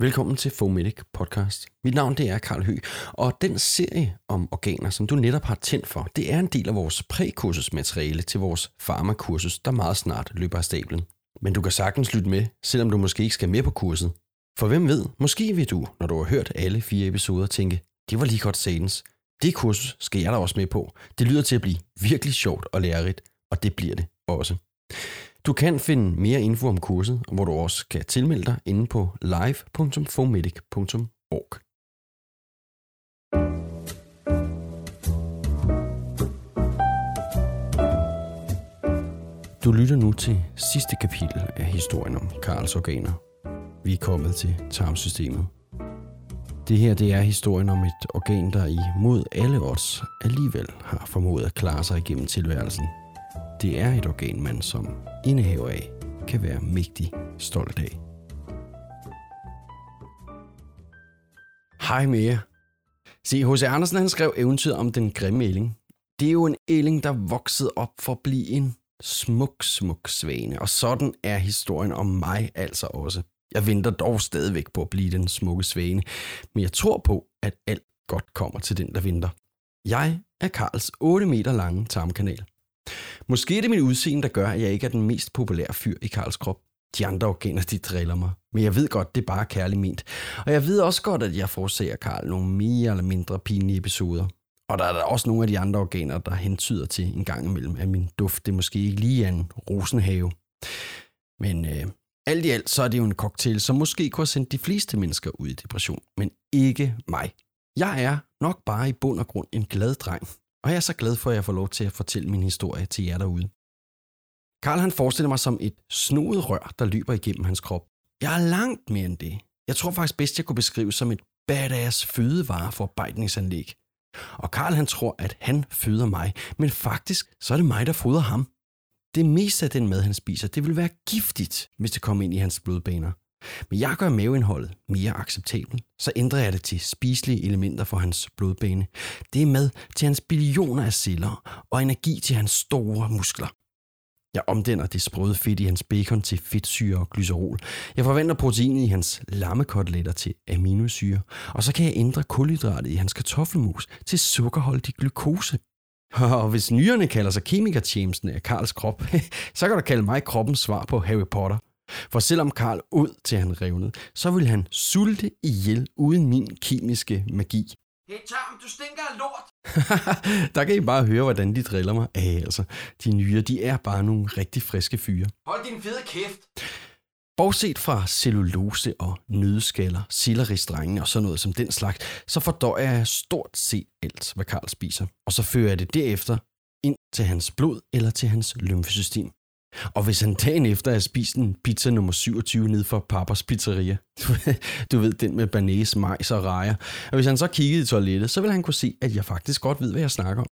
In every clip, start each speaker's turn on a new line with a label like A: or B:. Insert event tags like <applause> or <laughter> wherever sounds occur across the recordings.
A: Velkommen til Fomedic podcast. Mit navn det er Karl Høgh, og den serie om organer, som du netop har tændt for, det er en del af vores prækursusmateriale til vores farmakursus, der meget snart løber af stablen. Men du kan sagtens lytte med, selvom du måske ikke skal med på kurset. For hvem ved, måske vil du, når du har hørt alle fire episoder, tænke, det var lige godt sadens. Det kursus skal jeg da også med på. Det lyder til at blive virkelig sjovt og lærerigt, og det bliver det også. Du kan finde mere info om kurset, hvor du også kan tilmelde dig inde på live.fomedic.org. Du lytter nu til sidste kapitel af historien om Karls organer. Vi er kommet til tarmsystemet. Det her det er historien om et organ, der imod alle odds alligevel har formået at klare sig igennem tilværelsen. Det er et organ, man som indehaver af kan være mægtig stolt af. Hej med jer. Se, H.C. Andersen han skrev eventyret om den grimme ælling. Det er jo en ælling, der voksede op for at blive en smuk, smuk svane. Og sådan er historien om mig altså også. Jeg venter dog stadigvæk på at blive den smukke svane, men jeg tror på, at alt godt kommer til den, der venter. Jeg er Karls 8 meter lange tarmkanal. Måske er det min udseende, der gør, at jeg ikke er den mest populære fyr i Karls krop. De andre organer, de driller mig. Men jeg ved godt, det er bare kærligt ment. Og jeg ved også godt, at jeg forårsager Karl nogle mere eller mindre pinlige episoder. Og der er der også nogle af de andre organer, der hentyder til en gang imellem, at min duft det måske ikke lige er en rosenhave. Men øh, alt i alt, så er det jo en cocktail, som måske kunne have sendt de fleste mennesker ud i depression, men ikke mig. Jeg er nok bare i bund og grund en glad dreng, og jeg er så glad for, at jeg får lov til at fortælle min historie til jer derude. Karl han forestiller mig som et snoet rør, der løber igennem hans krop. Jeg er langt mere end det. Jeg tror faktisk bedst, jeg kunne beskrive som et badass fødevareforarbejdningsanlæg. for. Og Karl han tror, at han føder mig, men faktisk så er det mig, der fodrer ham. Det meste af den mad, han spiser, det vil være giftigt, hvis det kommer ind i hans blodbaner. Men jeg gør maveindholdet mere acceptabelt, så ændrer jeg det til spiselige elementer for hans blodbane. Det er mad til hans billioner af celler og energi til hans store muskler. Jeg omdanner det sprøde fedt i hans bacon til fedtsyre og glycerol. Jeg forventer proteinet i hans lammekoteletter til aminosyre. Og så kan jeg ændre kulhydratet i hans kartoffelmus til sukkerholdig glukose. <laughs> Og hvis nyrerne kalder sig kemikertjenesten af Karls krop, <laughs> så kan du kalde mig kroppens svar på Harry Potter. For selvom Karl ud til han revnede, så ville han sulte ihjel uden min kemiske magi.
B: Hey Tom, du stinker af lort. <laughs>
A: Der kan I bare høre, hvordan de driller mig. Æh, altså, de nye, de er bare nogle rigtig friske fyre.
B: Hold din fede kæft.
A: Bortset fra cellulose og nødskaller, silleristrenge og sådan noget som den slags, så fordøjer jeg stort set alt, hvad Karl spiser. Og så fører jeg det derefter ind til hans blod eller til hans lymfesystem. Og hvis han dagen efter har spist en pizza nummer 27 ned for Papas Pizzeria, <laughs> du ved, den med banæs, majs og rejer, og hvis han så kiggede i toilettet, så vil han kunne se, at jeg faktisk godt ved, hvad jeg snakker om.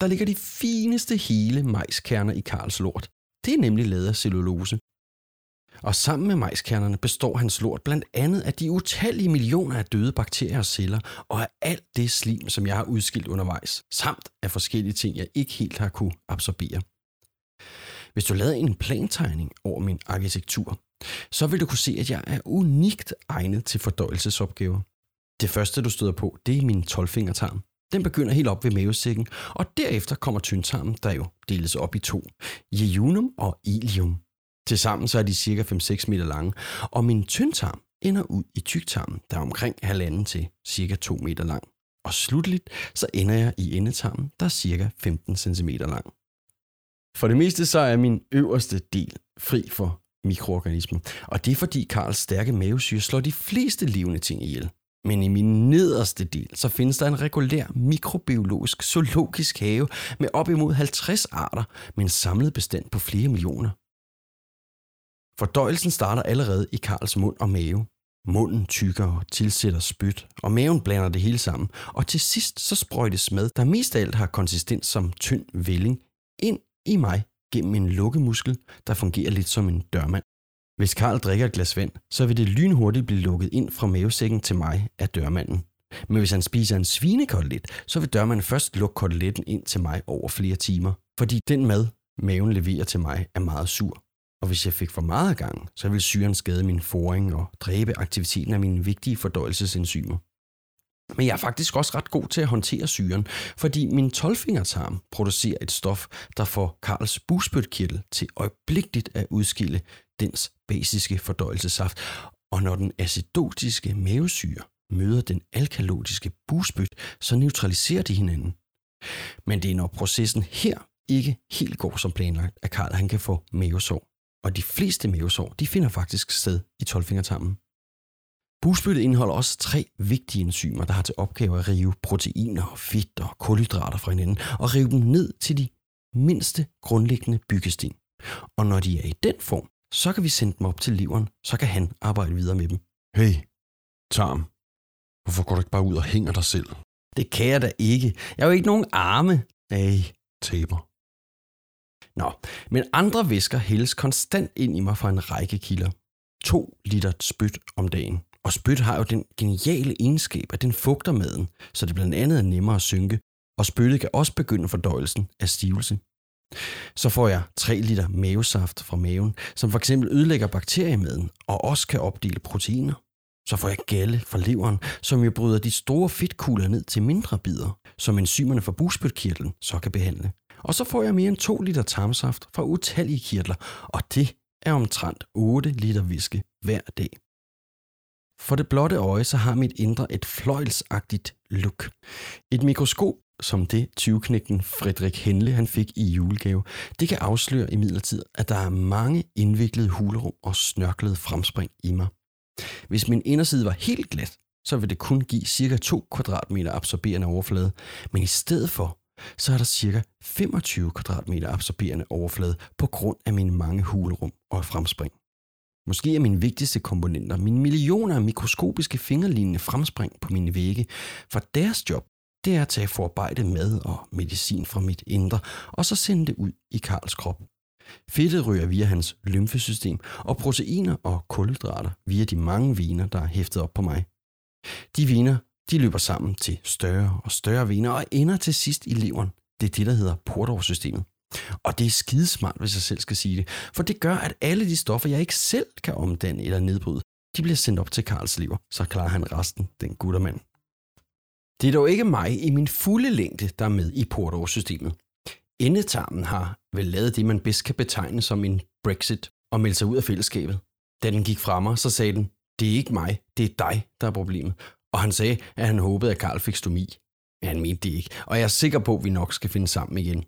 A: Der ligger de fineste hele majskerner i Karls lort. Det er nemlig lavet af cellulose. Og sammen med majskernerne består hans lort blandt andet af de utallige millioner af døde bakterier og celler, og af alt det slim, som jeg har udskilt undervejs, samt af forskellige ting, jeg ikke helt har kunne absorbere. Hvis du lavede en plantegning over min arkitektur, så vil du kunne se, at jeg er unikt egnet til fordøjelsesopgaver. Det første, du støder på, det er min 12-fingertarm. Den begynder helt op ved mavesækken, og derefter kommer tyndtarmen, der jo deles op i to. Jejunum og ilium. Tilsammen så er de cirka 5-6 meter lange, og min tyndtarm ender ud i tyktarmen, der er omkring halvanden til cirka 2 meter lang. Og slutligt så ender jeg i endetarmen, der er cirka 15 cm lang. For det meste så er min øverste del fri for mikroorganismer, og det er fordi Karls stærke mavesyre slår de fleste levende ting ihjel. Men i min nederste del, så findes der en regulær mikrobiologisk zoologisk have med op imod 50 arter med en samlet bestand på flere millioner. Fordøjelsen starter allerede i Karls mund og mave. Munden tykker og tilsætter spyt, og maven blander det hele sammen, og til sidst så sprøjtes mad, der mest af alt har konsistens som tynd velling, ind i mig gennem en lukkemuskel, der fungerer lidt som en dørmand. Hvis Karl drikker et glas vand, så vil det lynhurtigt blive lukket ind fra mavesækken til mig af dørmanden. Men hvis han spiser en svinekotelet, så vil dørmanden først lukke koteletten ind til mig over flere timer, fordi den mad, maven leverer til mig, er meget sur. Og hvis jeg fik for meget gang, så vil syren skade min foring og dræbe aktiviteten af mine vigtige fordøjelsesenzymer. Men jeg er faktisk også ret god til at håndtere syren, fordi min 12-fingertarm producerer et stof, der får Karls bugspytkirtel til øjeblikkeligt at udskille dens basiske fordøjelsessaft. Og når den acidotiske mavesyre møder den alkalotiske bugspyt, så neutraliserer de hinanden. Men det er når processen her ikke helt går som planlagt, at Karl han kan få mavesår. Og de fleste mavesår, de finder faktisk sted i 12-fingertarmen. Bugspyttet indeholder også tre vigtige enzymer, der har til opgave at rive proteiner, fedt og kulhydrater fra hinanden og rive dem ned til de mindste grundlæggende byggesten. Og når de er i den form, så kan vi sende dem op til leveren, så kan han arbejde videre med dem.
C: Hey, tarm. Hvorfor går du ikke bare ud og hænger dig selv?
A: Det kan jeg da ikke. Jeg har jo ikke nogen arme.
C: Hey, taber.
A: Nå, men andre væsker hældes konstant ind i mig fra en række kilder. 2 liter spyt om dagen. Og spyt har jo den geniale egenskab, at den fugter maden, så det blandt andet er nemmere at synke, og spyttet kan også begynde fordøjelsen af stivelse. Så får jeg 3 liter mavesaft fra maven, som for eksempel ødelægger bakteriemaden og også kan opdele proteiner. Så får jeg galle fra leveren, som jo bryder de store fedtkugler ned til mindre bidder, som enzymerne fra bugspytkirtlen så kan behandle. Og så får jeg mere end 2 liter tarmsaft fra utallige kirtler, og det er omtrent 8 liter væske hver dag. For det blotte øje, så har mit indre et fløjlsagtigt look. Et mikroskop, som det 20-knægten Frederik Henle han fik i julegave, det kan afsløre imidlertid, at der er mange indviklede hulerum og snørklede fremspring i mig. Hvis min inderside var helt glat, så vil det kun give cirka 2 kvadratmeter absorberende overflade, men i stedet for, så er der cirka 25 kvadratmeter absorberende overflade på grund af mine mange hulrum og fremspring. Måske er mine vigtigste komponenter mine millioner af mikroskopiske fingerlignende fremspring på mine vægge, for deres job det er at tage forarbejde mad og medicin fra mit indre, og så sende det ud i Karls krop. Fedtet ryger via hans lymfesystem, og proteiner og kulhydrater via de mange vener, der er hæftet op på mig. De vener, de løber sammen til større og større vener og ender til sidst i leveren. Det er det, der hedder portårssystemet. Og det er skidesmart, hvis jeg selv skal sige det, for det gør, at alle de stoffer, jeg ikke selv kan omdanne eller nedbryde, de bliver sendt op til Karls lever, så klarer han resten, den guttermand. Det er dog ikke mig i min fulde længde, der er med i portårssystemet. Endetarmen har vel lavet det, man bedst kan betegne som en Brexit og meldt sig ud af fællesskabet. Da den gik fra mig, så sagde den, det er ikke mig, det er dig, der er problemet. Og han sagde, at han håbede, at Karl fik stomi. Men han mente det ikke, og jeg er sikker på, at vi nok skal finde sammen igen.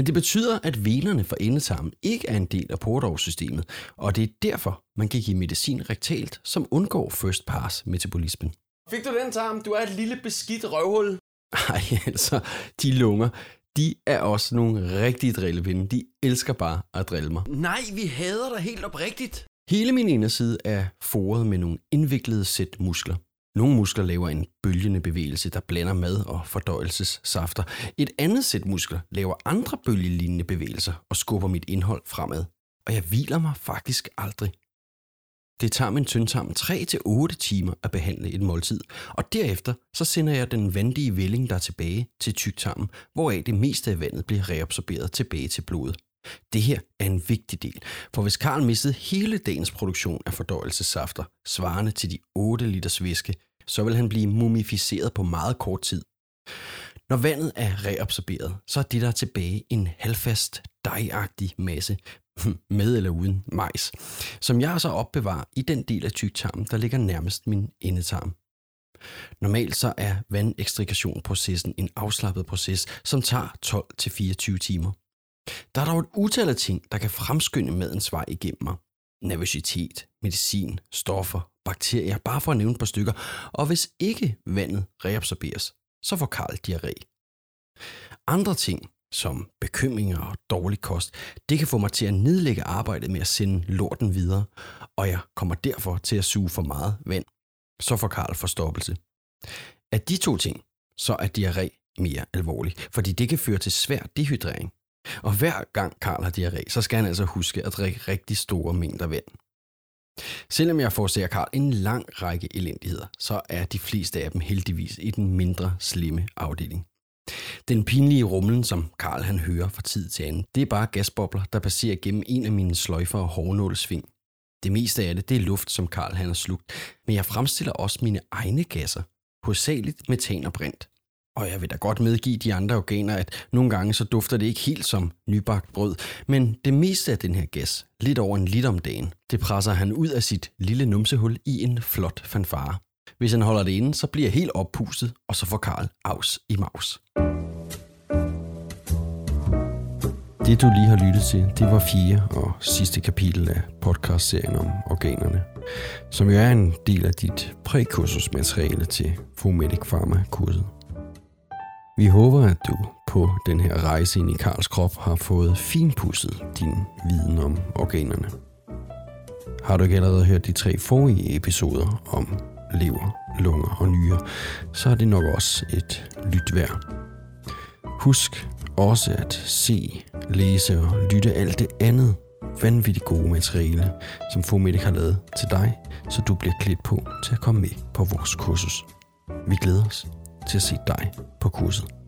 A: Men det betyder, at venerne for endetarmen ikke er en del af portårssystemet, og det er derfor, man kan give medicin rektalt, som undgår first pass metabolismen.
B: Fik du den, Tarm? Du er et lille beskidt røvhul.
A: Ej, altså, de lunger, de er også nogle rigtige drillevinde. De elsker bare at drille mig.
B: Nej, vi hader dig helt oprigtigt.
A: Hele min inderside er foret med nogle indviklede sæt muskler. Nogle muskler laver en bølgende bevægelse, der blander mad og fordøjelsessafter. Et andet sæt muskler laver andre bølgelignende bevægelser og skubber mit indhold fremad. Og jeg hviler mig faktisk aldrig. Det tager min tyndtarm 3-8 timer at behandle et måltid, og derefter så sender jeg den vandige vælling der tilbage til tyktarmen, hvoraf det meste af vandet bliver reabsorberet tilbage til blodet. Det her er en vigtig del, for hvis Karl missede hele dagens produktion af fordøjelsessafter, svarende til de 8 liters væske, så vil han blive mumificeret på meget kort tid. Når vandet er reabsorberet, så er det der tilbage en halvfast, dejagtig masse, hm, med eller uden majs, som jeg så opbevarer i den del af tyktarmen, der ligger nærmest min endetarm. Normalt så er vandekstrikationprocessen en afslappet proces, som tager 12-24 timer. Der er dog et utal af ting, der kan fremskynde madens vej igennem mig. Nervøsitet, medicin, stoffer, bakterier, bare for at nævne et par stykker. Og hvis ikke vandet reabsorberes, så får Karl diarré. Andre ting, som bekymringer og dårlig kost, det kan få mig til at nedlægge arbejdet med at sende lorten videre, og jeg kommer derfor til at suge for meget vand. Så får Karl forstoppelse. Af de to ting, så er diarré mere alvorlig, fordi det kan føre til svær dehydrering. Og hver gang Karl har diarré, så skal han altså huske at drikke rigtig store mængder vand. Selvom jeg forårsager Karl en lang række elendigheder, så er de fleste af dem heldigvis i den mindre slemme afdeling. Den pinlige rumlen, som Karl han hører fra tid til anden, det er bare gasbobler, der passerer gennem en af mine sløjfer og hårnålsving. Det meste af det, det er luft, som Karl han har slugt, men jeg fremstiller også mine egne gasser, hovedsageligt metan og brint. Og jeg vil da godt medgive de andre organer, at nogle gange så dufter det ikke helt som nybagt brød, men det meste af den her gas, lidt over en liter om dagen, det presser han ud af sit lille numsehul i en flot fanfare. Hvis han holder det inde, så bliver jeg helt oppustet, og så får Karl afs i maus. Det du lige har lyttet til, det var fire og sidste kapitel af podcastserien om organerne, som jo er en del af dit prækursusmateriale til Fomedic Pharma-kurset. Vi håber, at du på den her rejse ind i Karls krop har fået finpudset din viden om organerne. Har du ikke allerede hørt de tre forrige episoder om lever, lunger og nyrer, så er det nok også et lyt værd. Husk også at se, læse og lytte alt det andet vanvittigt gode materiale, som Fomedic har lavet til dig, så du bliver klædt på til at komme med på vores kursus. Vi glæder os til at se dig på kurset.